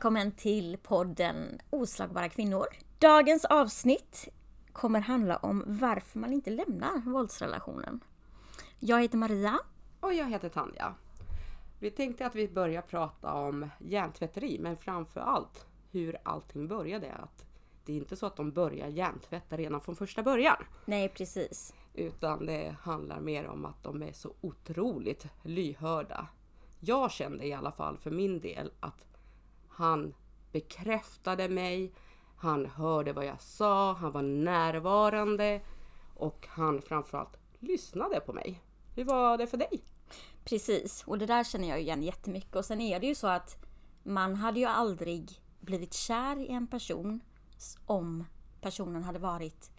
välkommen till podden Oslagbara kvinnor. Dagens avsnitt kommer handla om varför man inte lämnar våldsrelationen. Jag heter Maria. Och jag heter Tanja. Vi tänkte att vi börjar prata om hjärntvätteri, men framför allt hur allting började. Att det är inte så att de börjar hjärntvätta redan från första början. Nej, precis. Utan det handlar mer om att de är så otroligt lyhörda. Jag kände i alla fall för min del att han bekräftade mig, han hörde vad jag sa, han var närvarande och han framförallt lyssnade på mig. Hur var det för dig? Precis, och det där känner jag igen jättemycket. Och sen är det ju så att man hade ju aldrig blivit kär i en person om personen hade varit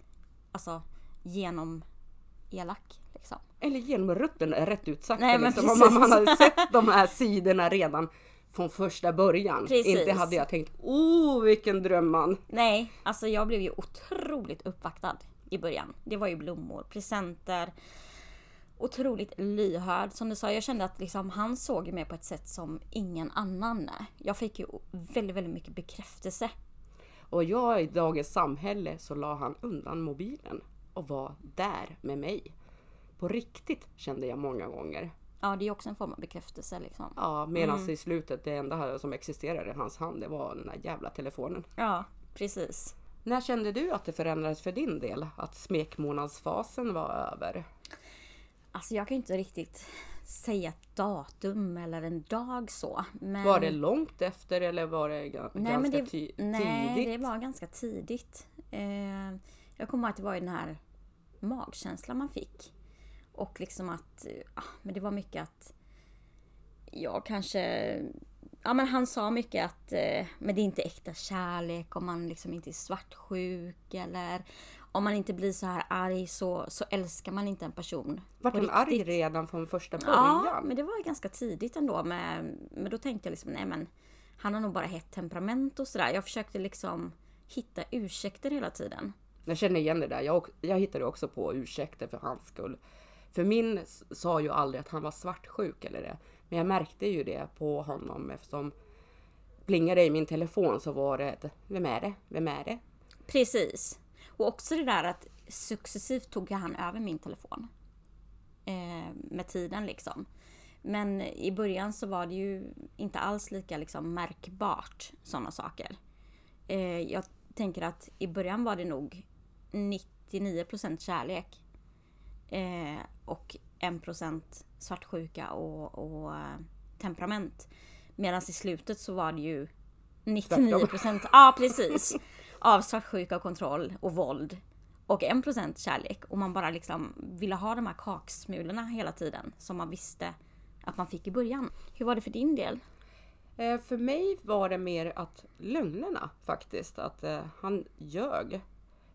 alltså genom elak. Liksom. Eller genom rutten rätt ut sagt. Nej, men liksom, om man hade sett de här sidorna redan från första början. Precis. Inte hade jag tänkt, oh vilken drömman. Nej, alltså jag blev ju otroligt uppvaktad i början. Det var ju blommor, presenter. Otroligt lyhörd som du sa. Jag kände att liksom, han såg mig på ett sätt som ingen annan. Jag fick ju väldigt, väldigt mycket bekräftelse. Och jag i dagens samhälle så la han undan mobilen och var där med mig. På riktigt kände jag många gånger. Ja, det är också en form av bekräftelse liksom. Ja, medan i slutet det enda som existerade i hans hand det var den där jävla telefonen. Ja, precis. När kände du att det förändrades för din del? Att smekmånadsfasen var över? Alltså jag kan inte riktigt säga ett datum eller en dag så. Men... Var det långt efter eller var det ga- Nej, ganska det, nej, tidigt? det var ganska tidigt. Eh, jag kommer ihåg att det var den här magkänslan man fick. Och liksom att, eh, ah, men det var mycket att jag kanske, ja men han sa mycket att, eh, men det är inte äkta kärlek om man liksom inte är svartsjuk eller om man inte blir så här arg så, så älskar man inte en person. Vart hon arg redan från första Ja, början? men det var ganska tidigt ändå. Men, men då tänkte jag liksom, nej men han har nog bara hett temperament och sådär. Jag försökte liksom hitta ursäkter hela tiden. Jag känner igen det där. Jag, jag hittade också på ursäkter för hans skull. För min sa ju aldrig att han var svartsjuk eller det. Men jag märkte ju det på honom eftersom plingade i min telefon så var det ett, Vem är det? Vem är det? Precis. Och också det där att successivt tog han över min telefon. Eh, med tiden liksom. Men i början så var det ju inte alls lika liksom märkbart sådana saker. Eh, jag tänker att i början var det nog 99% kärlek. Eh, och 1% svartsjuka och, och eh, temperament. Medan i slutet så var det ju 99% ja precis. Av svartsjuka och kontroll och våld. Och 1% kärlek. Och man bara liksom ville ha de här kaksmulorna hela tiden. Som man visste att man fick i början. Hur var det för din del? Eh, för mig var det mer att lögnerna faktiskt. Att eh, han ljög.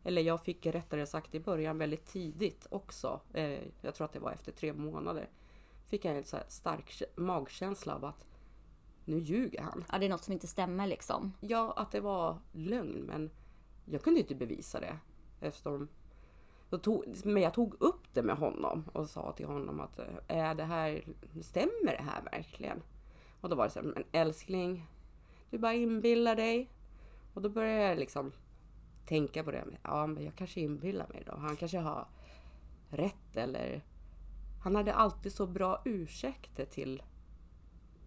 Eller jag fick rättare sagt i början väldigt tidigt också. Eh, jag tror att det var efter tre månader. Fick jag en så stark kä- magkänsla av att nu ljuger han. Ja, det är något som inte stämmer liksom. Ja, att det var lögn, men jag kunde inte bevisa det. Eftersom tog, men jag tog upp det med honom och sa till honom att eh, är det här, stämmer det här verkligen? Och då var det så här, men älskling, du bara inbillar dig. Och då började jag liksom tänka på det. Ja, men jag kanske inbillar mig då. Han kanske har rätt eller... Han hade alltid så bra ursäkter till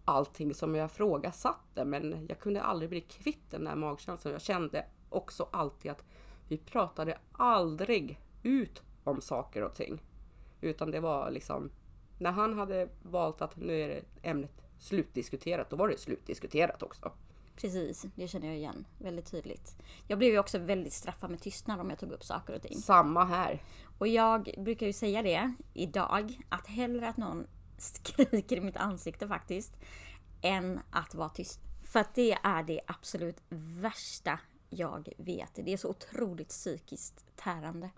allting som jag frågasatte men jag kunde aldrig bli kvitt den där magkänslan. Jag kände också alltid att vi pratade aldrig ut om saker och ting. Utan det var liksom när han hade valt att nu är det ämnet slutdiskuterat, då var det slutdiskuterat också. Precis, det känner jag igen väldigt tydligt. Jag blev ju också väldigt straffad med tystnad om jag tog upp saker och ting. Samma här. Och jag brukar ju säga det idag, att hellre att någon skriker i mitt ansikte faktiskt, än att vara tyst. För att det är det absolut värsta jag vet. Det är så otroligt psykiskt tärande.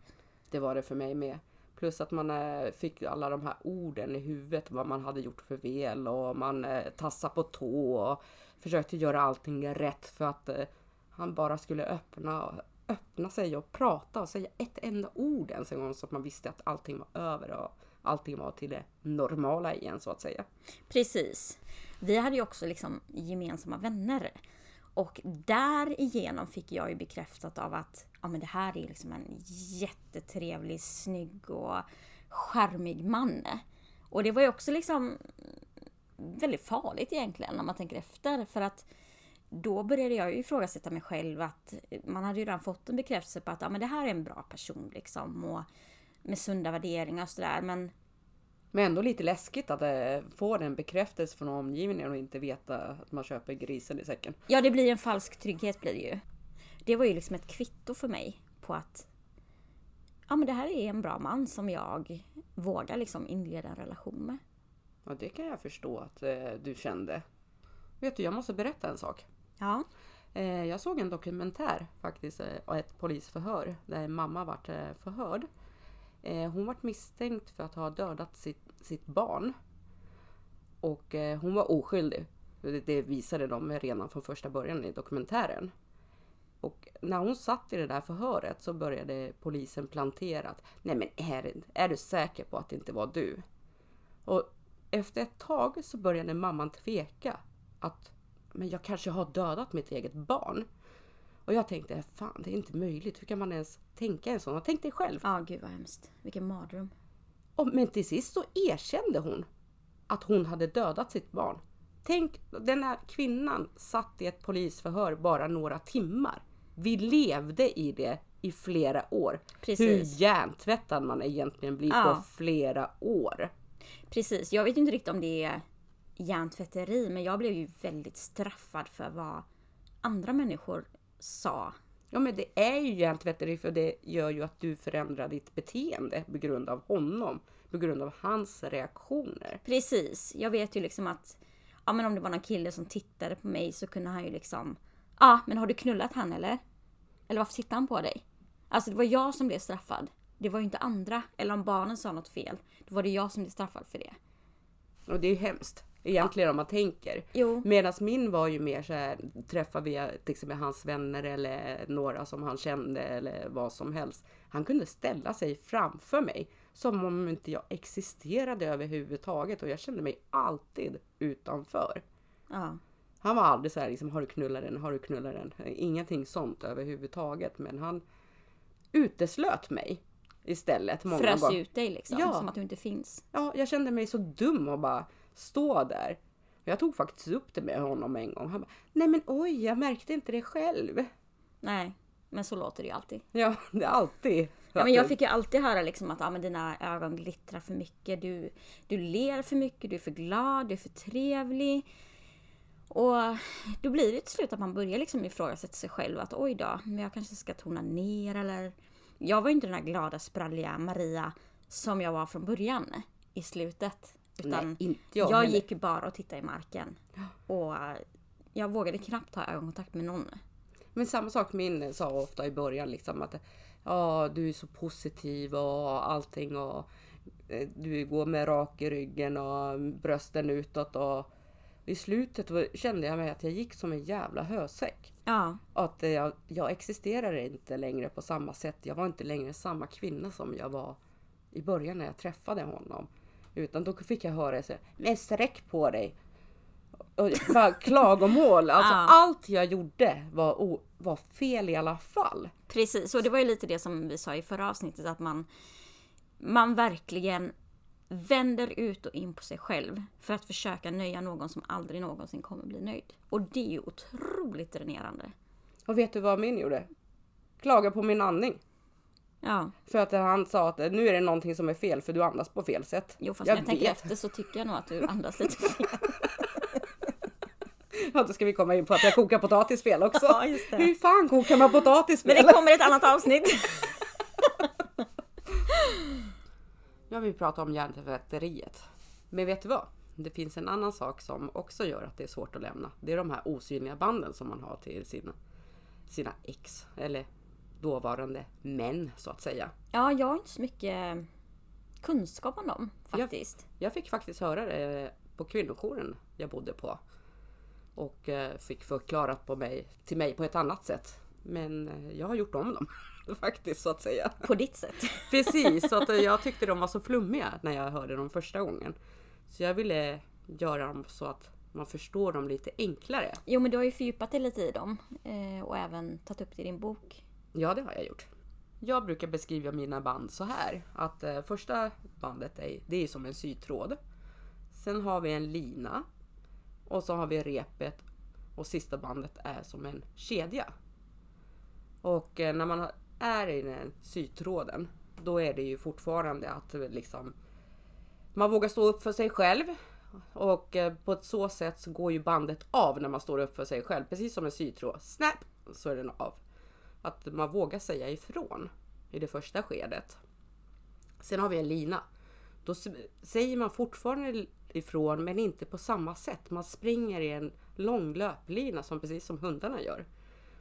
Det var det för mig med. Plus att man eh, fick alla de här orden i huvudet, vad man hade gjort för fel och man eh, tassade på tå och försökte göra allting rätt för att eh, han bara skulle öppna, öppna sig och prata och säga ett enda ord ens en gång så att man visste att allting var över och allting var till det normala igen så att säga. Precis. Vi hade ju också liksom gemensamma vänner. Och därigenom fick jag ju bekräftat av att ja, men det här är liksom en jättetrevlig, snygg och charmig man. Och det var ju också liksom väldigt farligt egentligen när man tänker efter. För att då började jag ju ifrågasätta mig själv att man hade ju redan fått en bekräftelse på att ja, men det här är en bra person liksom. Och med sunda värderingar och sådär. Men men ändå lite läskigt att eh, få den bekräftelse från omgivningen och inte veta att man köper grisen i säcken. ja, det blir en falsk trygghet blir det ju. Det var ju liksom ett kvitto för mig på att ja, men det här är en bra man som jag vågar liksom inleda en relation med. Ja, det kan jag förstå att eh, du kände. Vet du, jag måste berätta en sak. Ja, Eh, jag såg en dokumentär faktiskt, eh, ett polisförhör där mamma vart eh, förhörd. Eh, hon vart misstänkt för att ha dödat sitt, sitt barn. Och eh, hon var oskyldig. Det, visade de redan från första början i dokumentären. Och när hon satt i det där förhöret så började polisen plantera att Nej men är, är du säker på att det inte var du? Och efter ett tag så började mamman tveka att men jag kanske har dödat mitt eget barn. Och jag tänkte, fan det är inte möjligt. Hur kan man ens tänka en sån? Tänk dig själv. ja gud vad hemskt. Vilken mardröm. Men till sist så erkände hon att hon hade dödat sitt barn. Tänk, den här kvinnan satt i ett polisförhör bara några timmar. Vi levde i det i flera år. Precis. Hur hjärntvättad man egentligen blir Ja. på flera år. Precis, jag vet inte riktigt om det är hjärntvätteri, men jag blev ju väldigt straffad för vad andra människor sa. Ja men det är ju hjärntvätteri för det gör ju att du förändrar ditt beteende på grund av honom. På grund av hans reaktioner. Precis, jag vet ju liksom att ja, men om det var någon kille som tittade på mig så kunde han ju liksom Ja, ah, men har du knullat han eller? Eller varför tittar han på dig? Alltså det var jag som blev straffad. Det var ju inte andra. Eller om barnen sa något fel. Då var det jag som blev straffad för det. Och det är ju hemskt. Egentligen om man tänker. Medan min var ju mer så här, träffar vi till exempel hans vänner eller några som han kände eller vad som helst. Han kunde ställa sig framför mig som om inte jag existerade överhuvudtaget och jag kände mig alltid utanför. Ja. Han var aldrig så här liksom, har du knullat den, har du knullat den? Ingenting sånt överhuvudtaget. Men han uteslöt mig istället många Frös gånger. ut dig liksom. Ja. Som att du inte finns. Ja, jag kände mig så dum och bara stå där. Jag tog faktiskt upp det med honom en gång. Han bara, nej men oj, jag märkte inte det själv. Nej, men så låter det ju alltid. Ja, det är alltid. Ja, men jag fick ju alltid höra liksom att ah, men dina ögon glittrar för mycket. Du, du ler för mycket, du är för glad, du är för trevlig. Och då blir det till slut att man börjar liksom ifrågasätta sig själv. Att oj då, men jag kanske ska tona ner eller... Jag var ju inte den här glada, spralliga Maria som jag var från början i slutet. Utan Nej, inte jag jag gick bara och tittade i marken. Och jag vågade knappt ha ögonkontakt med någon. Men samma sak min sa ofta i början liksom att ja, du är så positiv och allting och eh, du går med rak i ryggen och brösten utåt och i slutet kände jag mig att jag gick som en jävla hösäck. Ja, Att jag, jag existerar inte längre på samma sätt. Jag var inte längre samma kvinna som jag var i början när jag träffade honom. Utan då fick jag höra så här, men sträck på dig. Och bara klagomål. Alltså Ja. allt jag gjorde var, var fel i alla fall. Precis, och det var ju lite det som vi sa i förra avsnittet att man, man verkligen vänder ut och in på sig själv för att försöka nöja någon som aldrig någonsin kommer bli nöjd. Och det är ju otroligt dränerande. Och vet du vad min gjorde? Klaga på min andning. Ja, För att han sa att nu är det någonting som är fel för du andas på fel sätt. jo fast jag när jag tänker efter så tycker jag nog att du andas lite fel. Ja, då ska vi komma in på att jag kokar potatis fel också. Ja, just det. Hur fan kokar man potatis Men fel? det kommer ett annat avsnitt. Nu har vi pratat om hjärntvätteriet. Men vet du vad? Det finns en annan sak som också gör att det är svårt att lämna. Det är de här osynliga banden som man har till sina, sina ex. Eller dåvarande män så att säga. Ja, jag har inte så mycket kunskap om dem faktiskt. Jag fick faktiskt höra det på kvinnojouren jag bodde på. Och eh, fick förklarat på mig, till mig på ett annat sätt. Men eh, jag har gjort om dem faktiskt så att säga. På ditt sätt. Precis, så att eh, jag tyckte de var så flummiga när jag hörde dem första gången. Så jag ville göra dem så att man förstår dem lite enklare. Jo men du har ju fördjupat dig lite i dem eh, och även tagit upp det i din bok. Ja, det har jag gjort. Jag brukar beskriva mina band så här. Att eh, första bandet är, det är som en sytråd. Sen har vi en lina. Och så har vi repet. Och sista bandet är som en kedja. Och när man har- är i den sytråden. Då är det ju fortfarande att liksom man vågar stå upp för sig själv. Och eh, på ett så sätt så går ju bandet av när man står upp för sig själv. Precis som en sytråd. Snap! Så är den av. Att man vågar säga ifrån i det första skedet. Sen har vi en lina. Då säger man fortfarande ifrån men inte på samma sätt. Man springer i en lång löplina som precis som hundarna gör.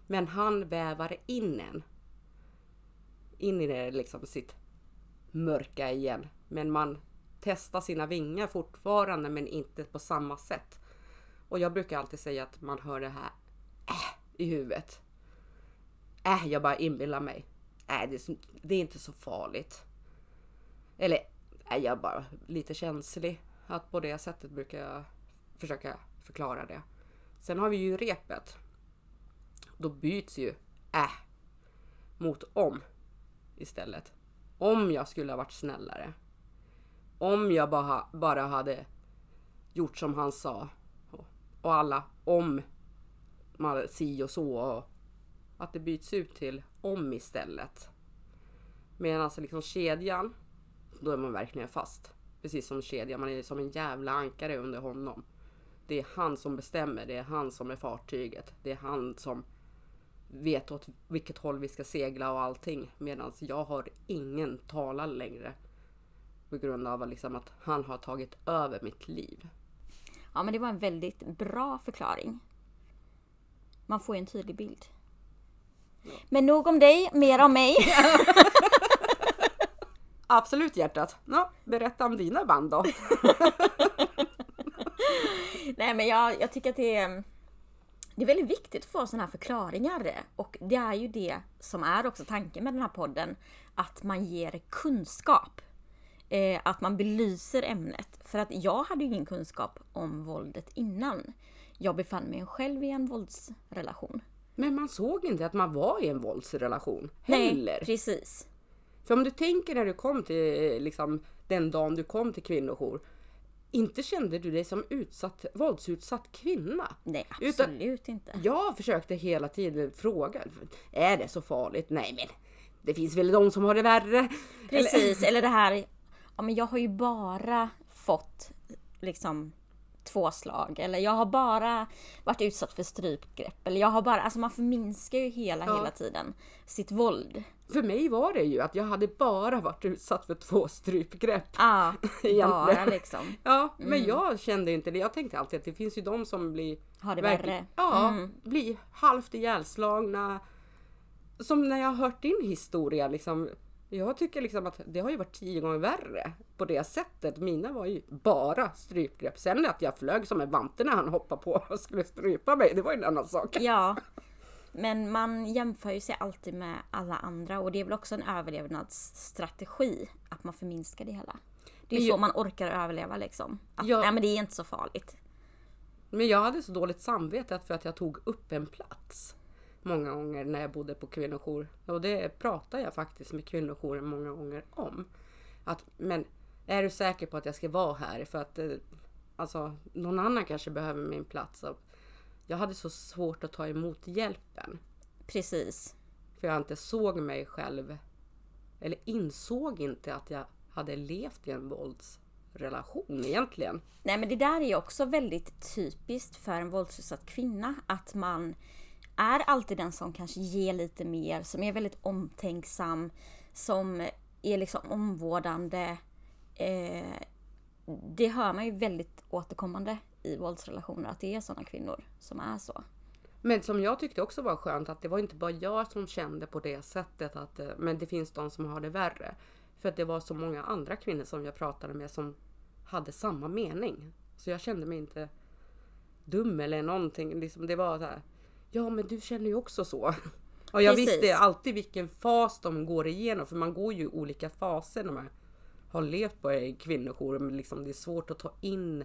Men han vävar in en. In i det liksom sitt mörka igen. Men man testar sina vingar fortfarande men inte på samma sätt. Och jag brukar alltid säga att man hör det här äh, i huvudet. Äh, jag bara inbillar mig. Äh, det, är, det är inte så farligt. Eller, äh, jag är bara lite känslig. Att på det sättet brukar jag försöka förklara det. Sen har vi ju repet. Då byts ju äh mot om istället. Om jag skulle ha varit snällare. Om jag bara, bara hade gjort som han sa. Och, alla om man si och så. Och att det byts ut till om istället. Medan alltså liksom kedjan, då är man verkligen fast. Precis som kedjan, man är som en jävla ankare under honom. Det är han som bestämmer, det är han som är fartyget. Det är han som vet åt vilket håll vi ska segla och allting. Medan jag har ingen talan längre. På grund av liksom att han har tagit över mitt liv. Ja men det var en väldigt bra förklaring. Man får ju en tydlig bild. Men nog om dig, mer om mig. Absolut hjärtat. Ja, berätta om dina band då. Nej men jag, jag tycker att det är, det är väldigt viktigt att få sådana här förklaringar. Och det är ju det som är också tanken med den här podden. Att man ger kunskap. Eh, att man belyser ämnet. För att jag hade ju ingen kunskap om våldet innan. Jag befann mig själv i en våldsrelation. Men man såg inte att man var i en våldsrelation Nej, heller. precis. För om du tänker när du kom till liksom, den dagen du kom till kvinnojour. Inte kände du dig som utsatt, våldsutsatt kvinna? Nej, Utan- absolut inte. Jag försökte hela tiden fråga. Är det så farligt? Nej men det finns väl de som har det värre? Precis, eller det här, ja men jag har ju bara fått liksom två slag eller jag har bara varit utsatt för strypgrepp eller jag har bara, alltså man förminskar ju hela, Ja. hela tiden sitt våld. För mig var det ju att jag hade bara varit utsatt för två strypgrepp. Ja, bara liksom. Ja, men jag kände inte det. Jag tänkte alltid att det finns ju de som blir Har det värre. Ja, Mm. blir halvt ihjälslagna. Som när jag har hört din historia liksom. Jag tycker liksom att det har ju varit tio gånger värre på det sättet. Mina var ju bara strypgrepp. Sen att jag flög som en vante när han hoppade på och skulle strypa mig, det var ju en annan sak. Ja. Men man jämför ju sig alltid med alla andra och det är väl också en överlevnadsstrategi att man förminskar det hela. Det är Men så ju- man orkar överleva liksom. Att, Ja. Nej men det är inte så farligt. Men jag hade så dåligt samvete för att jag tog upp en plats. Många gånger när jag bodde på kvinnojour. Och det pratar jag faktiskt med kvinnojouren många gånger om. Att, men är du säker på att jag ska vara här? För att eh, alltså, någon annan kanske behöver min plats. Och jag hade så svårt att ta emot hjälpen. Precis. För jag inte såg mig själv. Eller insåg inte att jag hade levt i en våldsrelation egentligen. Nej men det där är ju också väldigt typiskt för en våldsutsatt kvinna. Att man är alltid den som kanske ger lite mer, som är väldigt omtänksam, som är liksom omvårdande. Eh, det hör man ju väldigt återkommande i våldsrelationer, att det är sådana kvinnor som är så. Men som jag tyckte också var skönt att det var inte bara jag som kände på det sättet att eh, men det finns de som har det värre. För att det var så många andra kvinnor som jag pratade med som hade samma mening. Så jag kände mig inte dum eller någonting. Liksom det var så här. Ja men du känner ju också så. Och jag Precis. visste alltid vilken fas de går igenom. För man går ju olika faser när man har levt på kvinnojour. Liksom det är svårt att ta in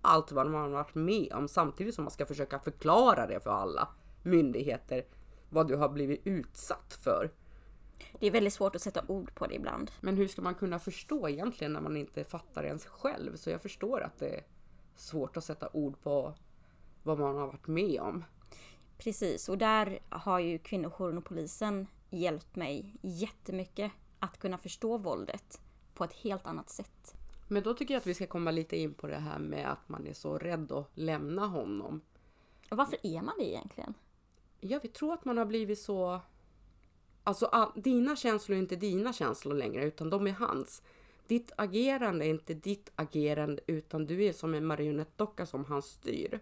allt vad man har varit med om samtidigt som man ska försöka förklara det för alla myndigheter vad du har blivit utsatt för. Det är väldigt svårt att sätta ord på det ibland. Men hur ska man kunna förstå egentligen när man inte fattar ens själv? Så jag förstår att det är svårt att sätta ord på vad man har varit med om. Precis, och där har ju kvinnojouren och polisen hjälpt mig jättemycket att kunna förstå våldet på ett helt annat sätt. Men då tycker jag att vi ska komma lite in på det här med att man är så rädd att lämna honom. Och varför är man det egentligen? Ja, vi tror att man har blivit så... Alltså, all, dina känslor är inte dina känslor längre, utan de är hans. Ditt agerande är inte ditt agerande, utan du är som en marionettdocka som han styr.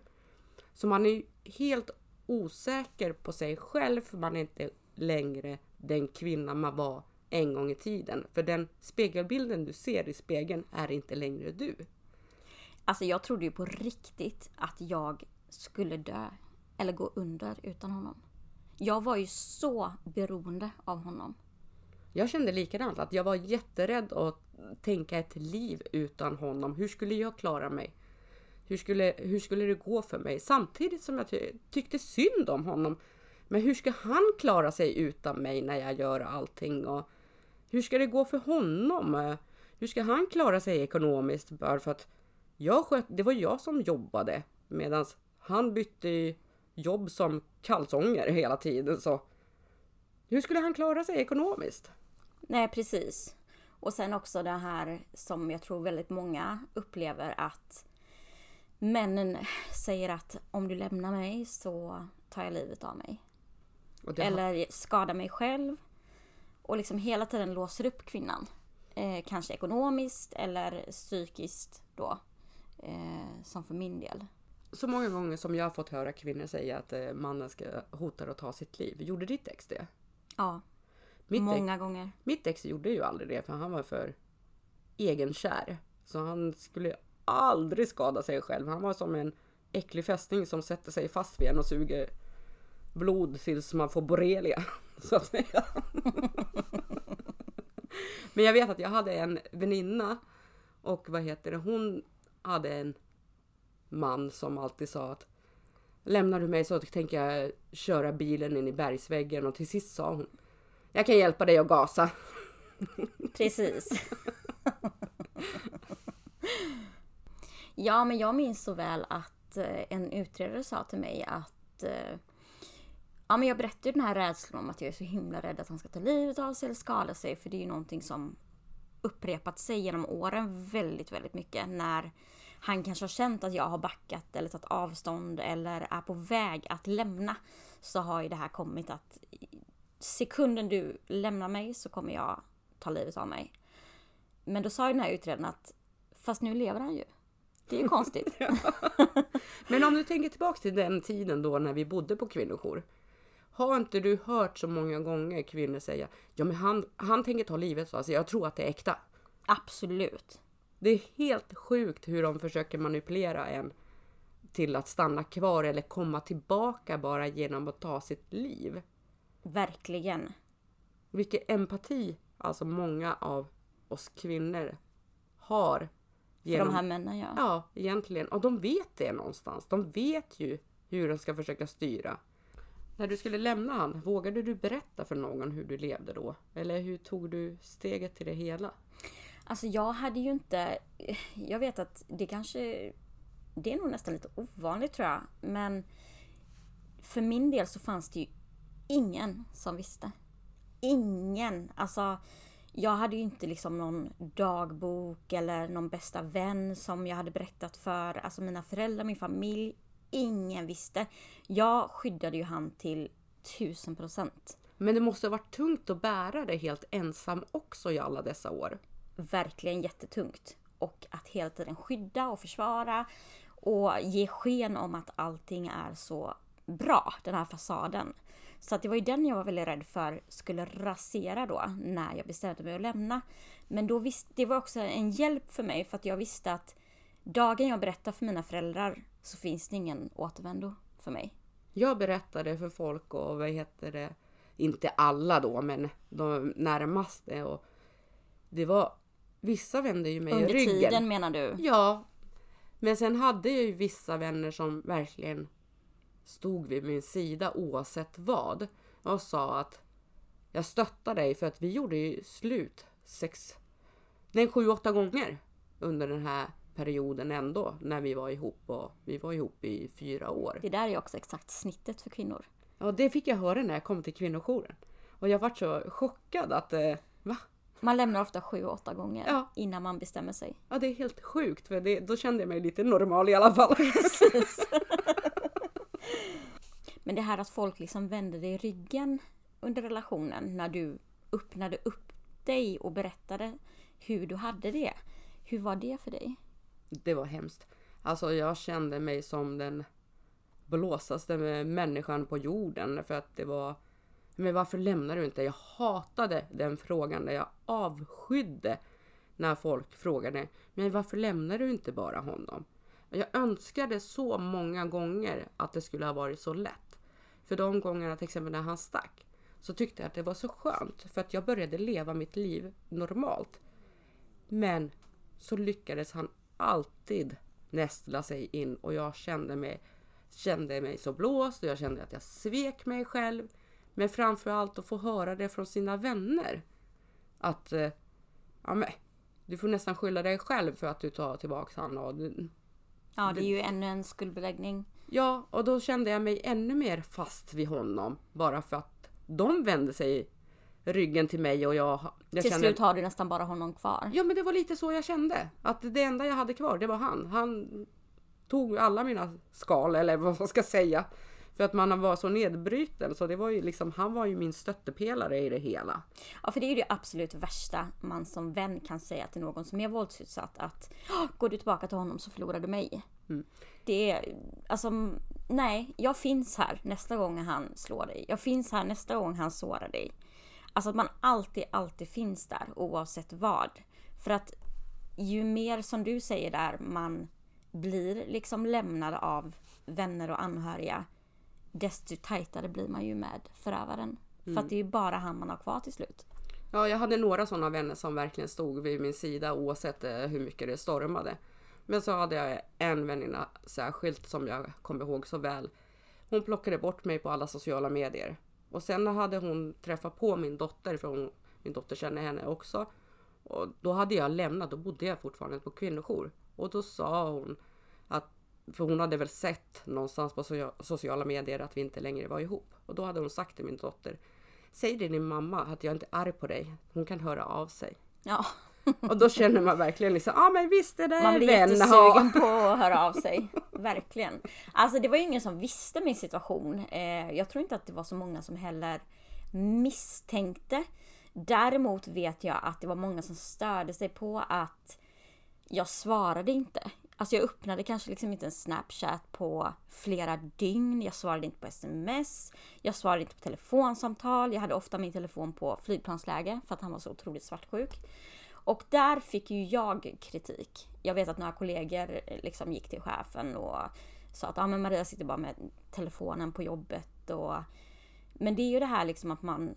Så man är helt osäker på sig själv, för man är inte längre den kvinna man var en gång i tiden. För den spegelbilden du ser i spegeln är inte längre du. Alltså jag trodde ju på riktigt att jag skulle dö eller gå under utan honom. Jag var ju så beroende av honom. Jag kände likadant, att jag var jätterädd att tänka ett liv utan honom. Hur skulle jag klara mig? Hur skulle, hur skulle det gå för mig? Samtidigt som jag ty tyckte synd om honom. Men hur ska han klara sig utan mig när jag gör allting? Och hur ska det gå för honom? Hur ska han klara sig ekonomiskt? Bara för att jag sköt, det var jag som jobbade medan han bytte jobb som kalsonger hela tiden. Så hur skulle han klara sig ekonomiskt? Nej, precis. Och sen också det här som jag tror väldigt många upplever att männen säger att om du lämnar mig så tar jag livet av mig. Eller skadar mig själv. Och liksom hela tiden låser upp kvinnan. Eh, kanske ekonomiskt eller psykiskt då. Eh, som för min del. Så många gånger som jag har fått höra kvinnor säga att eh, mannen ska hota att ta sitt liv. Gjorde ditt ex det? Ja, Mitt, ex, många gånger. mitt ex gjorde ju aldrig det för han var för egenkär. Så han skulle aldrig skada sig själv. Han var som en äcklig fästing som sätter sig fast vid en och suger blod tills man får borrelia. Så att säga. Men jag vet att jag hade en väninna och vad heter det, hon hade en man som alltid sa att lämnar du mig så tänker jag köra bilen in i bergsväggen och till sist sa hon jag kan hjälpa dig att gasa. Precis. ja, men jag minns så väl att eh, en utredare sa till mig att eh, Ja, men jag berättade ju den här rädslan om att jag är så himla rädd att han ska ta livet av sig eller skada sig. För det är ju någonting som upprepat sig genom åren väldigt, väldigt mycket. När han kanske har känt att jag har backat eller tagit avstånd eller är på väg att lämna. Så har ju det här kommit att sekunden du lämnar mig så kommer jag ta livet av mig. Men då sa ju den här utredaren att fast nu lever han ju. Det är ju konstigt. Men om du tänker tillbaks till den tiden då när vi bodde på kvinnojour. Har inte du hört så många gånger kvinnor säga ja men han, han tänker ta livet av sig, jag tror att det är äkta. Absolut. Det är helt sjukt hur de försöker manipulera en till att stanna kvar eller komma tillbaka bara genom att ta sitt liv. Verkligen. Vilken empati alltså många av oss kvinnor har. För de här männen ja. Ja, egentligen. Och de vet det någonstans. De vet ju hur de ska försöka styra. När du skulle lämna han, vågade du berätta för någon hur du levde då? Eller hur tog du steget till det hela? Alltså jag hade ju inte... Jag vet att det kanske... Det är nog nästan lite ovanligt tror jag. Men för min del så fanns det ju ingen som visste. Ingen. Alltså jag hade ju inte liksom någon dagbok eller någon bästa vän som jag hade berättat för. Alltså mina föräldrar, min familj. Ingen visste. Jag skyddade ju han till tusen procent. Men det måste ha varit tungt att bära det helt ensam också i alla dessa år. verkligen jättetungt. Och att hela tiden skydda och försvara och ge sken om att allting är så bra, den här fasaden. Så att det var ju den jag var väldigt rädd för skulle rasera då när jag bestämde mig att lämna. Men då visste, det var också en hjälp för mig för att jag visste att dagen jag berättar för mina föräldrar så finns det ingen återvändo för mig. Jag berättade för folk och vad heter det, inte alla då, men de närmaste. Och det var, vissa vände ju mig Under ryggen. tiden menar du? Ja. Men sen hade jag ju vissa vänner som verkligen stod vid min sida oavsett vad och sa att jag stöttar dig för att vi gjorde ju slut sex, nej sju, åtta gånger under den här perioden ändå när vi var ihop och vi var ihop i fyra år. Det där är också exakt snittet för kvinnor. Ja, det fick jag höra när jag kom till kvinnojouren. Och jag vart så chockad att, eh, va? Man lämnar ofta sju, åtta gånger Ja. innan man bestämmer sig. Ja, det är helt sjukt för det, då kände jag mig lite normal i alla fall. Precis. Men det här att folk liksom vände dig ryggen under relationen när du öppnade upp dig och berättade hur du hade det. Hur var det för dig? Det var hemskt. Alltså jag kände mig som den blåsaste människan på jorden för att det var Men varför lämnar du inte? Jag hatade den frågan. Jag avskydde när folk frågade Men varför lämnar du inte bara honom? Jag önskade så många gånger att det skulle ha varit så lätt. För de gångerna till exempel när han stack så tyckte jag att det var så skönt för att jag började leva mitt liv normalt. Men så lyckades han alltid nästla sig in och jag kände mig, kände mig så blåst och jag kände att jag svek mig själv. Men framförallt att få höra det från sina vänner. Att eh, ja, men, du får nästan skylla dig själv för att du tar tillbaka han. Och du, Ja, det är ju ännu en skuldbeläggning. ja, och då kände jag mig ännu mer fast vid honom. Bara för att de vände sig ryggen till mig och jag, jag Till kände... slut har du nästan bara honom kvar. Ja men det var lite så jag kände. Att det enda jag hade kvar det var han. Han tog alla mina skal eller vad man ska säga. För att man var så nedbruten så det var ju liksom, han var ju min stöttepelare i det hela. Ja, för det är ju det absolut värsta man som vän kan säga till någon som är våldsutsatt. Att "Åh, går du tillbaka till honom så förlorar du mig. Det är alltså, nej, jag finns här nästa gång han slår dig. Jag finns här nästa gång han sårar dig. Alltså att man alltid, alltid finns där oavsett vad. För att ju mer som du säger där man blir liksom lämnad av vänner och anhöriga desto tajtare blir man ju med förövaren. För att det är ju bara han man har kvar till slut. Ja, jag hade några sådana vänner som verkligen stod vid min sida oavsett eh, hur mycket det stormade. Men så hade jag en väninna särskilt som jag kommer ihåg så väl. Hon plockade bort mig på alla sociala medier. Och sen hade hon träffat på min dotter, för hon, min dotter känner henne också. Och då hade jag lämnat, då bodde jag fortfarande på kvinnojour. Och då sa hon att, för hon hade väl sett någonstans på socia- sociala medier att vi inte längre var ihop. Och då hade hon sagt till min dotter, säg till din mamma att jag inte är arg på dig. Hon kan höra av sig. Ja, Och då känner man verkligen liksom, ja ah, men visst det där man är blir vän. jättesugen på att höra av sig. Verkligen. Alltså det var ju ingen som visste min situation. Eh, jag tror inte att det var så många som heller misstänkte. Däremot vet jag att det var många som störde sig på att jag svarade inte. Alltså jag öppnade kanske liksom inte en snapchat på flera dygn. Jag svarade inte på sms. Jag svarade inte på telefonsamtal. Jag hade ofta min telefon på flygplansläge för att han var så otroligt svartsjuk. Och där fick ju jag kritik. Jag vet att några kollegor eh, liksom gick till chefen och sa att ah, men Maria sitter bara med telefonen på jobbet. Och... Men det är ju det här liksom att man...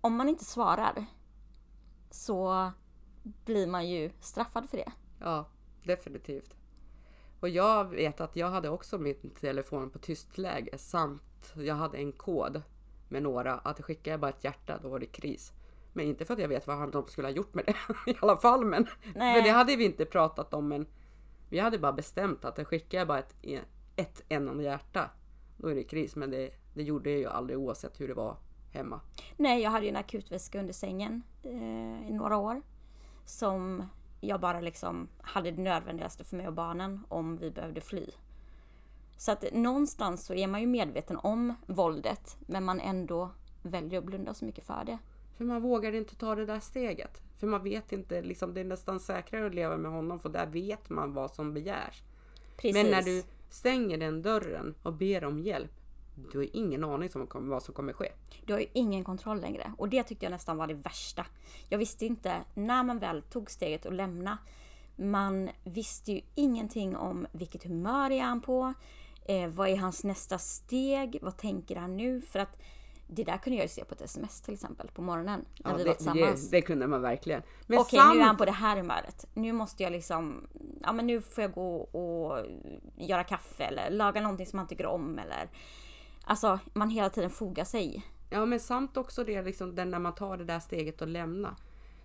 Om man inte svarar så blir man ju straffad för det. Ja, definitivt. Och jag vet att jag hade också min telefon på tystläge samt jag hade en kod med några att skickar jag bara ett hjärta då var det kris. Men inte för att jag vet vad de skulle ha gjort med det i alla fall. Men, Nej. för det hade vi inte pratat om. Men vi hade bara bestämt att skickar jag bara ett, ett enda hjärta då är det kris. Men det, det gjorde jag ju aldrig oavsett hur det var hemma. Nej, jag hade ju en akutväska under sängen eh, i några år. Som jag bara liksom hade det nödvändigaste för mig och barnen om vi behövde fly. Så att någonstans så är man ju medveten om våldet men man ändå väljer att blunda så mycket för det. För man vågar inte ta det där steget. För man vet inte, liksom, det är nästan säkrare att leva med honom för där vet man vad som begärs. Precis. Men när du stänger den dörren och ber om hjälp, du har ingen aning om vad- som kommer ske. Du har ju ingen kontroll längre. Och det tyckte jag nästan var det värsta. Jag visste inte, när man väl tog steget att lämna, man visste ju ingenting om vilket humör är han på? Eh, vad är hans nästa steg? Vad tänker han nu? För att Det där kunde jag ju se på ett sms till exempel på morgonen när Ja, vi det, var tillsammans. det, det kunde man verkligen. Men Okej, sam- nu är han på det här humöret. Nu måste jag liksom, ja men nu får jag gå och göra kaffe eller laga någonting som han tycker om eller Alltså man hela tiden fogar sig. Ja men samt också det liksom, den när man tar det där steget och lämna.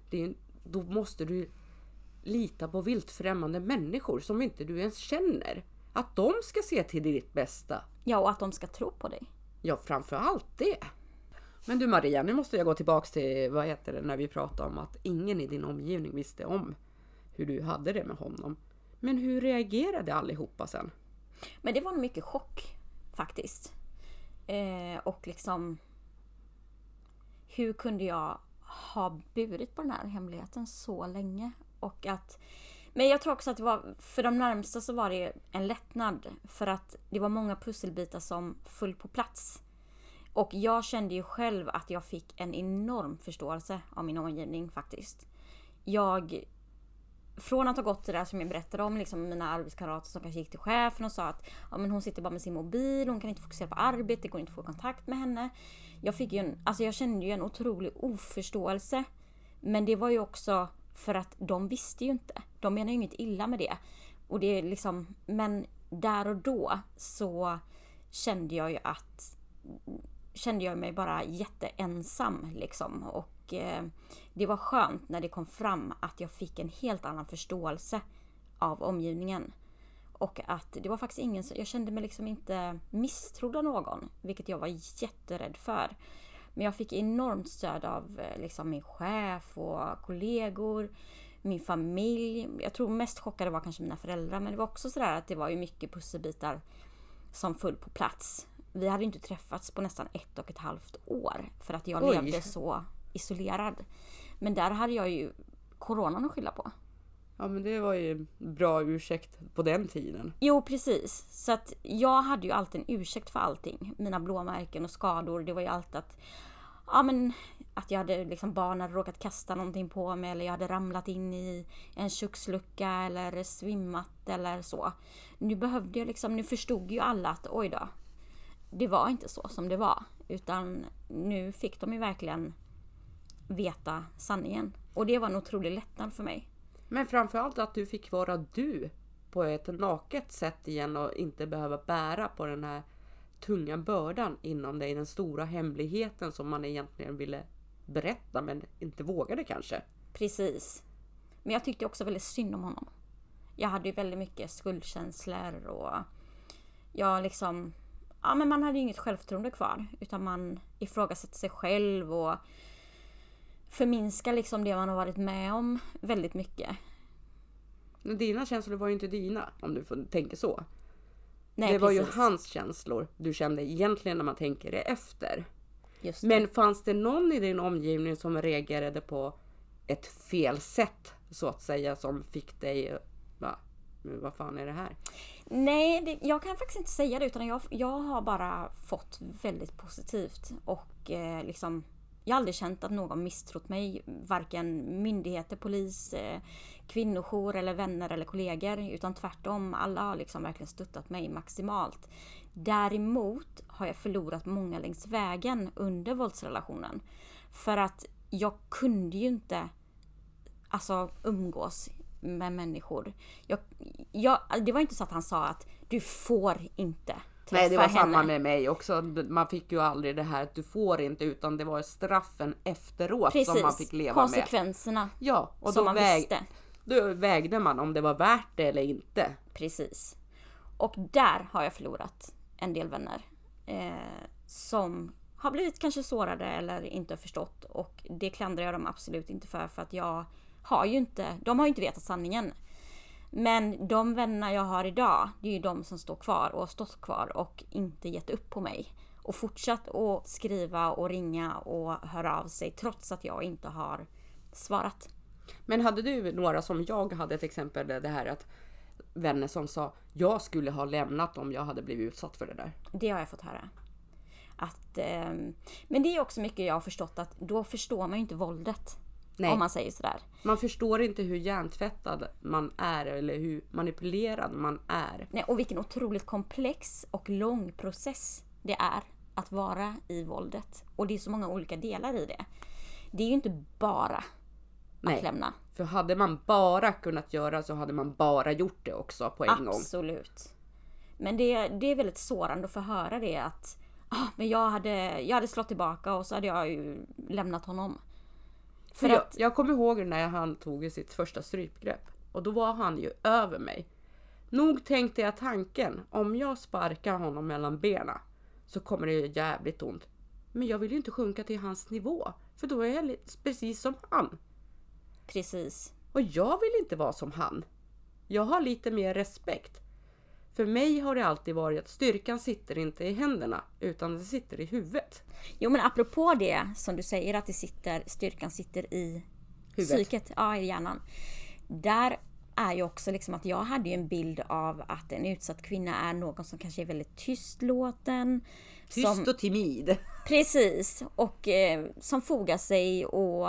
Det är, då måste du lita på vilt främmande människor som inte du ens känner. Att de ska se till ditt bästa. Ja, och att de ska tro på dig. Ja, framför allt det. Men du Maria, nu måste jag gå tillbaks till vad heter det när vi pratade om att ingen i din omgivning visste om hur du hade det med honom. Men hur reagerade allihopa sen? Men det var mycket chock faktiskt. Eh, och liksom hur kunde jag ha burit på den här hemligheten så länge? Och att men jag tror också att det var, för de närmsta så var det en lättnad. För att det var många pusselbitar som föll på plats. Och jag kände ju själv att jag fick en enorm förståelse av min omgivning faktiskt. Jag från att ha gått det där som jag berättade om, liksom mina arbetskamrater som kanske gick till chefen och sa att ja, men hon sitter bara med sin mobil, hon kan inte fokusera på arbetet, det går inte att få kontakt med henne. Jag, fick ju en, alltså jag kände ju en otrolig oförståelse. Men det var ju också för att de visste ju inte. De menar ju inget illa med det. Och det är liksom, men där och då så kände jag ju att kände jag mig bara jätteensam liksom. Och eh, det var skönt när det kom fram att jag fick en helt annan förståelse av omgivningen. Och att det var faktiskt ingen jag kände mig liksom inte misstrodd av någon, vilket jag var jätterädd för. Men jag fick enormt stöd av eh, liksom min chef och kollegor, min familj. Jag tror mest chockade var kanske mina föräldrar, men det var också sådär att det var ju mycket pusselbitar som föll på plats. Vi hade inte träffats på nästan ett och ett halvt år för att jag Oj. levde så isolerad. Men där hade jag ju coronan att skylla på. Ja men det var ju en bra ursäkt på den tiden. Jo precis. Så att jag hade ju alltid en ursäkt för allting. Mina blåmärken och skador. Det var ju alltid att Ja men att jag hade liksom barn hade råkat kasta någonting på mig eller jag hade ramlat in i en kökslucka eller svimmat eller så. Nu behövde jag liksom, nu förstod ju alla att oj då. Det var inte så som det var. Utan nu fick de ju verkligen veta sanningen. Och det var en otrolig lättnad för mig. Men framförallt att du fick vara du på ett naket sätt igen och inte behöva bära på den här tunga bördan inom dig, den stora hemligheten som man egentligen ville berätta men inte vågade kanske. Precis. Men jag tyckte också väldigt synd om honom. Jag hade ju väldigt mycket skuldkänslor och jag liksom... Ja men man hade ju inget självförtroende kvar. Utan man ifrågasätter sig själv och förminskar liksom det man har varit med om väldigt mycket. Men dina känslor var ju inte dina om du får tänka så. Nej, det var ju precis. hans känslor du kände egentligen när man tänker det efter. Det. Men fanns det någon i din omgivning som reagerade på ett fel sätt så att säga som fick dig va, vad fan är det här? Nej, det, jag kan faktiskt inte säga det utan jag, jag har bara fått väldigt positivt och eh, liksom jag har aldrig känt att någon misstrott mig, varken myndigheter, polis, eh, kvinnojour eller vänner eller kollegor. Utan tvärtom, alla har liksom verkligen stöttat mig maximalt. Däremot har jag förlorat många längs vägen under våldsrelationen. För att jag kunde ju inte alltså, umgås med människor. Jag, jag, det var inte så att han sa att du får inte Nej det var henne. samma med mig också. Man fick ju aldrig det här att du får inte utan det var straffen efteråt Precis, som man fick leva med. konsekvenserna Ja, och som då, man väg, visste. då vägde man om det var värt det eller inte. Precis. Och där har jag förlorat en del vänner. Eh, som har blivit kanske sårade eller inte förstått. Och det klandrar jag dem absolut inte för. För att jag har ju inte, de har ju inte vetat sanningen. Men de vänner jag har idag, det är ju de som står kvar och har stått kvar och inte gett upp på mig. Och fortsatt att skriva och ringa och höra av sig trots att jag inte har svarat. Men hade du några som jag hade ett exempel det här att vänner som sa jag skulle ha lämnat om jag hade blivit utsatt för det där. Det har jag fått höra. Att, ehm, men det är också mycket jag har förstått att då förstår man ju inte våldet. Nej. Om man säger sådär. Man förstår inte hur hjärntvättad man är eller hur manipulerad man är. Nej, och vilken otroligt komplex och lång process det är att vara i våldet. Och det är så många olika delar i det. Det är ju inte bara Nej. att lämna. För hade man bara kunnat göra så hade man bara gjort det också på en gång. Absolut. Men det, det är väldigt sårande att få höra det att ah, men jag hade, jag hade slått tillbaka och så hade jag ju lämnat honom. För jag, jag kommer ihåg när han tog sitt första strypgrepp. Och då var han ju över mig. Nog tänkte jag tanken, om jag sparkar honom mellan benen så kommer det göra jävligt ont. Men jag vill ju inte sjunka till hans nivå. För då är jag precis som han. Precis. Och jag vill inte vara som han. Jag har lite mer respekt. För mig har det alltid varit att styrkan sitter inte i händerna utan det sitter i huvudet. Jo men apropå det som du säger att det sitter, styrkan sitter i Huvudet. psyket, ja i hjärnan. Där är ju också liksom att jag hade ju en bild av att en utsatt kvinna är någon som kanske är väldigt tystlåten. Tyst som, och timid. Precis, och eh, som fogar sig och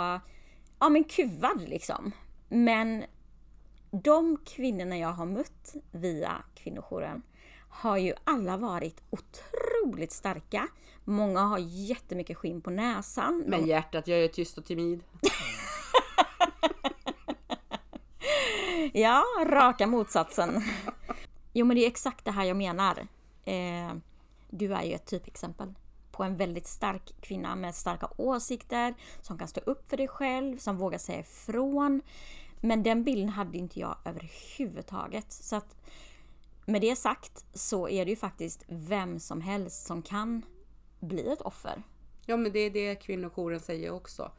ja men kuvad liksom. Men de kvinnorna jag har mött via kvinnojouren har ju alla varit otroligt starka. Många har jättemycket skinn på näsan. Men hjärtat, jag är tyst och timid. Ja, raka motsatsen. Jo men det är exakt det här jag menar. Eh, du är ju ett typexempel på en väldigt stark kvinna med starka åsikter, som kan stå upp för dig själv, som vågar säga ifrån. Men den bilden hade inte jag överhuvudtaget. Så att med det sagt så är det ju faktiskt vem som helst som kan bli ett offer. Ja, men det är det kvinnojouren säger också.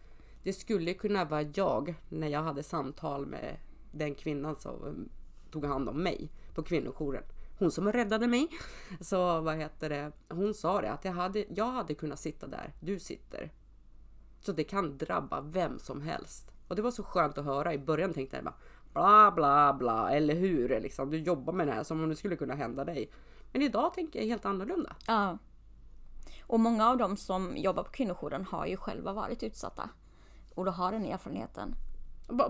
Det skulle kunna vara jag när jag hade samtal med den kvinnan som tog hand om mig på kvinnojouren. Hon som räddade mig. Så vad heter det? Hon sa det att jag hade, jag hade kunnat sitta där du sitter. Så det kan drabba vem som helst. Och det var så skönt att höra. I början tänkte jag bara bla bla bla, eller hur? Liksom, du jobbar med det här som om det skulle kunna hända dig. Men idag tänker jag helt annorlunda. Ja. Och många av dem som jobbar på kvinnojouren har ju själva varit utsatta. Och då har den erfarenheten.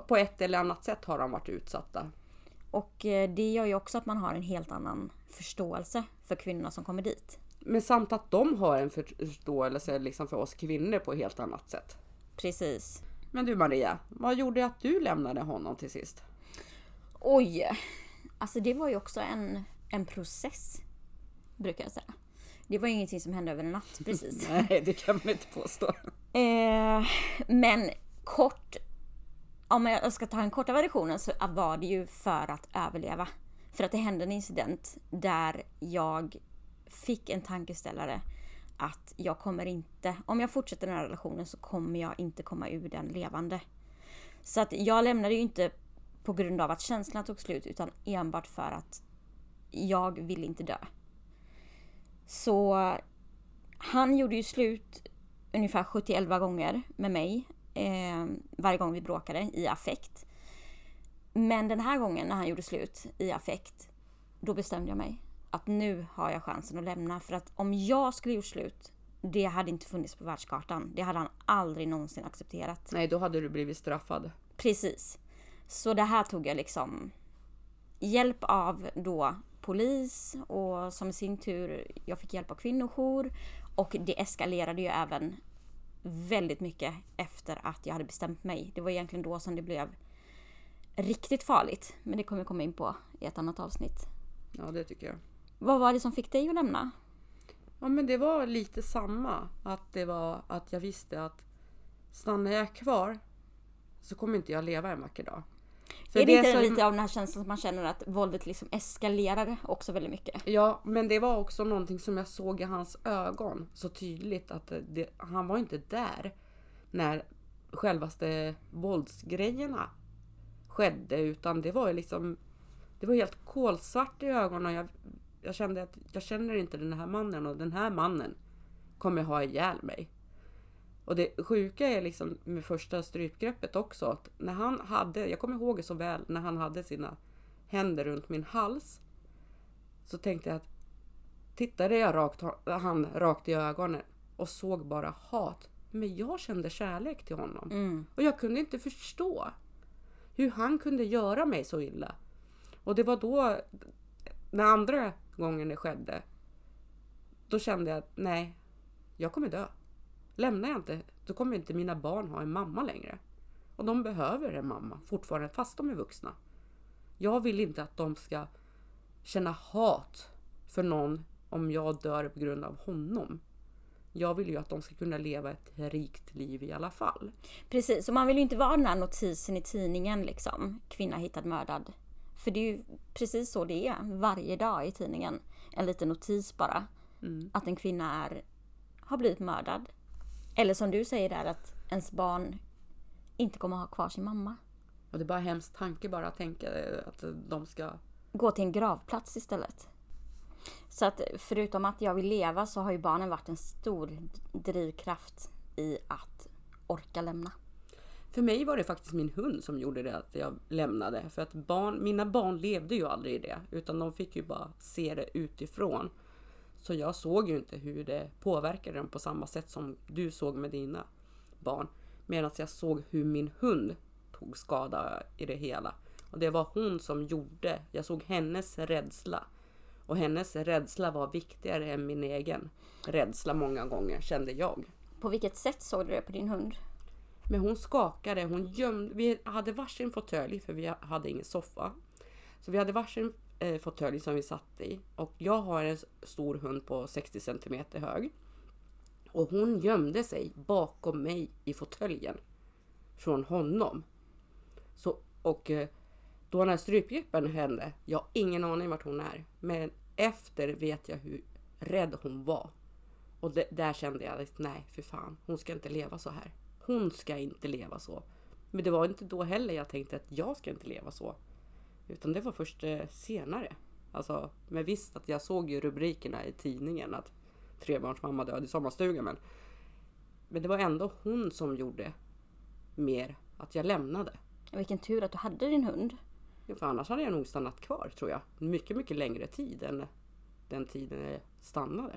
På ett eller annat sätt har de varit utsatta. Och eh, det gör ju också att man har en helt annan förståelse för kvinnorna som kommer dit. Men samt att de har en förståelse liksom för oss kvinnor på ett helt annat sätt. Precis. Men du Maria, vad gjorde att du lämnade honom till sist? Oj! Alltså det var ju också en, en process. Brukar jag säga. Det var ju ingenting som hände över en natt precis. Nej, det kan man inte påstå. Eh, men kort, om jag ska ta den korta versionen så var det ju för att överleva. För att det hände en incident där jag fick en tankeställare att jag kommer inte, om jag fortsätter den här relationen så kommer jag inte komma ur den levande. Så att jag lämnade ju inte på grund av att känslorna tog slut utan enbart för att jag vill inte dö. Så han gjorde ju slut ungefär 71 gånger med mig eh, varje gång vi bråkade i affekt. Men den här gången när han gjorde slut i affekt, då bestämde jag mig att nu har jag chansen att lämna. För att om jag skulle gjort slut, det hade inte funnits på världskartan. Det hade han aldrig någonsin accepterat. Nej, då hade du blivit straffad. Precis. Så det här tog jag liksom hjälp av då polis och som i sin tur, jag fick hjälp av kvinnojour och det eskalerade ju även väldigt mycket efter att jag hade bestämt mig. Det var egentligen då som det blev riktigt farligt. Men det kommer jag komma in på i ett annat avsnitt. Ja, det tycker jag. Vad var det som fick dig att lämna? Ja, men det var lite samma. Att det var att jag visste att stannar jag kvar så kommer inte jag leva en vacker dag. För är det, inte som- lite av den här känslan som man känner att våldet liksom eskalerar också väldigt mycket? Ja, men det var också någonting som jag såg i hans ögon så tydligt att det, han var inte där när självaste våldsgrejerna skedde utan det var ju liksom det var helt kolsvart i ögonen. Jag, jag kände att jag känner inte den här mannen och den här mannen kommer ha ihjäl mig. Och det sjuka är liksom med första strypgreppet också att när han hade, jag kommer ihåg det så väl, när han hade sina händer runt min hals så tänkte jag att tittade jag rakt, han rakt i ögonen och såg bara hat. Men jag kände kärlek till honom. Mm. Och jag kunde inte förstå hur han kunde göra mig så illa. Och det var då, när andra gången det skedde, då kände jag att nej, jag kommer dö. Lämnar jag inte, då kommer inte mina barn ha en mamma längre. Och de behöver en mamma fortfarande, fast de är vuxna. Jag vill inte att de ska känna hat för någon om jag dör på grund av honom. Jag vill ju att de ska kunna leva ett rikt liv i alla fall. Precis, och man vill ju inte vara den här notisen i tidningen liksom. Kvinna hittad mördad. För det är ju precis så det är varje dag i tidningen. En liten notis bara. Mm. Att en kvinna är, har blivit mördad. Eller som du säger där att ens barn inte kommer ha kvar sin mamma. Och det är bara en hemsk tanke bara att tänka att de ska... Gå till en gravplats istället. Så att förutom att jag vill leva så har ju barnen varit en stor drivkraft i att orka lämna. För mig var det faktiskt min hund som gjorde det att jag lämnade. För att barn, mina barn levde ju aldrig i det. Utan de fick ju bara se det utifrån. Så jag såg ju inte hur det påverkade dem på samma sätt som du såg med dina barn. Medan jag såg hur min hund tog skada i det hela. Och det var hon som gjorde. Jag såg hennes rädsla. Och hennes rädsla var viktigare än min egen rädsla många gånger, kände jag. På vilket sätt såg du det på din hund? Men hon skakade, hon gömde. Vi hade varsin fåtölj för vi hade ingen soffa. Så vi hade varsin eh, fåtölj som vi satt i. Och jag har en stor hund på 60 cm hög. Och hon gömde sig bakom mig i fåtöljen. Från honom. Så, och eh, då när strypgreppen hände, jag har ingen aning vart hon är. Men efter vet jag hur rädd hon var. Och det, där kände jag att nej, för fan, hon ska inte leva så här. Hon ska inte leva så. Men det var inte då heller jag tänkte att jag ska inte leva så. Utan det var först eh, senare. Alltså, men visst att jag såg ju rubrikerna i tidningen att trebarnsmamma död i sommarstugan. Men, men det var ändå hon som gjorde mer att jag lämnade. Vilken tur att du hade din hund. Ja, För annars hade jag nog stannat kvar tror jag. Mycket, mycket längre tid än den tiden jag stannade.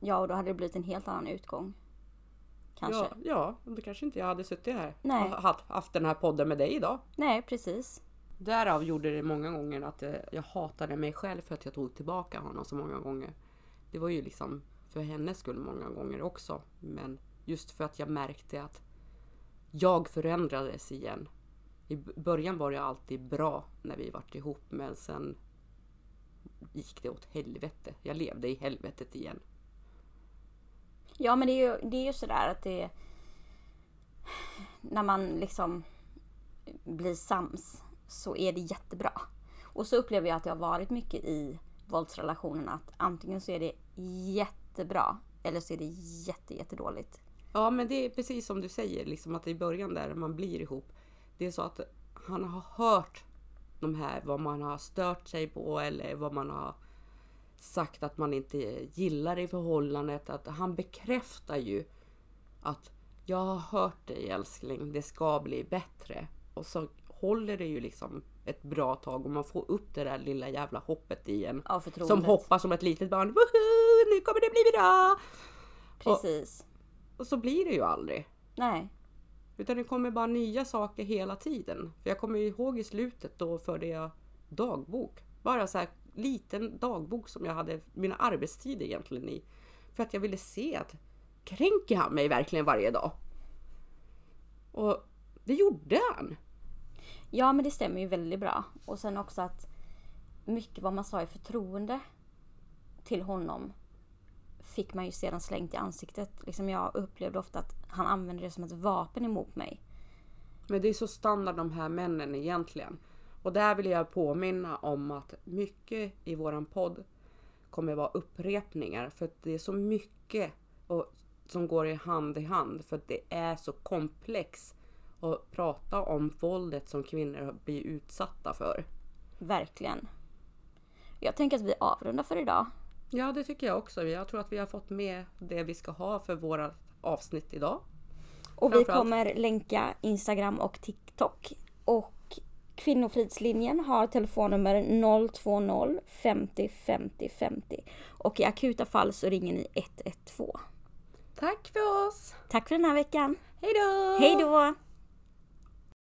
Ja, och då hade det blivit en helt annan utgång. Kanske. Ja, ja, då kanske inte jag hade suttit här Nej. och haft, haft den här podden med dig idag. Nej, precis. Därav gjorde det många gånger att eh, jag hatade mig själv för att jag tog tillbaka honom så många gånger. Det var ju liksom för hennes skull många gånger också. Men just för att jag märkte att jag förändrades igen. I början var det alltid bra när vi vart ihop men sen gick det åt helvete. Jag levde i helvetet igen. Ja, men det är ju, det är ju sådär att det... När man liksom blir sams så är det jättebra. Och så upplever jag att det har varit mycket i våldsrelationerna att antingen så är det jättebra eller så är det jätte, jättedåligt. Ja men det är precis som du säger, liksom att i början där man blir ihop. Det är så att han har hört de här, vad man har stört sig på eller vad man har sagt att man inte gillar i förhållandet. Att han bekräftar ju att jag har hört dig älskling, det ska bli bättre. Och så håller det ju liksom ett bra tag och man får upp det där lilla jävla hoppet i en. Av förtroendet. Som hoppar som ett litet barn. Woho! Nu kommer det bli bra! Precis. Och så blir det ju aldrig. Nej. Utan det kommer bara nya saker hela tiden. För jag kommer ihåg i slutet då förde jag dagbok. Bara så här liten dagbok som jag hade mina arbetstider egentligen i. För att jag ville se att kränker han mig verkligen varje dag? Och det gjorde han. Ja, men det stämmer ju väldigt bra. Och sen också att mycket vad man sa i förtroende till honom fick man ju sedan slängt i ansiktet. Liksom jag upplevde ofta att han använde det som ett vapen emot mig. Men det är så standard de här männen egentligen. Och där vill jag påminna om att mycket i våran podd kommer vara upprepningar. För att det är så mycket och, som går i hand i hand. För att det är så komplext att prata om våldet som kvinnor blir utsatta för. Verkligen. Jag tänker att vi avrundar för idag. Ja, det tycker jag också. Jag tror att vi har fått med det vi ska ha för våra avsnitt idag. Och vi kommer länka Instagram och TikTok. Och Kvinnofridslinjen har telefonnummer 020 50 50 50. Och i akuta fall så ringer ni 112. Tack för oss! Tack för den här veckan. Hej då! Hej då!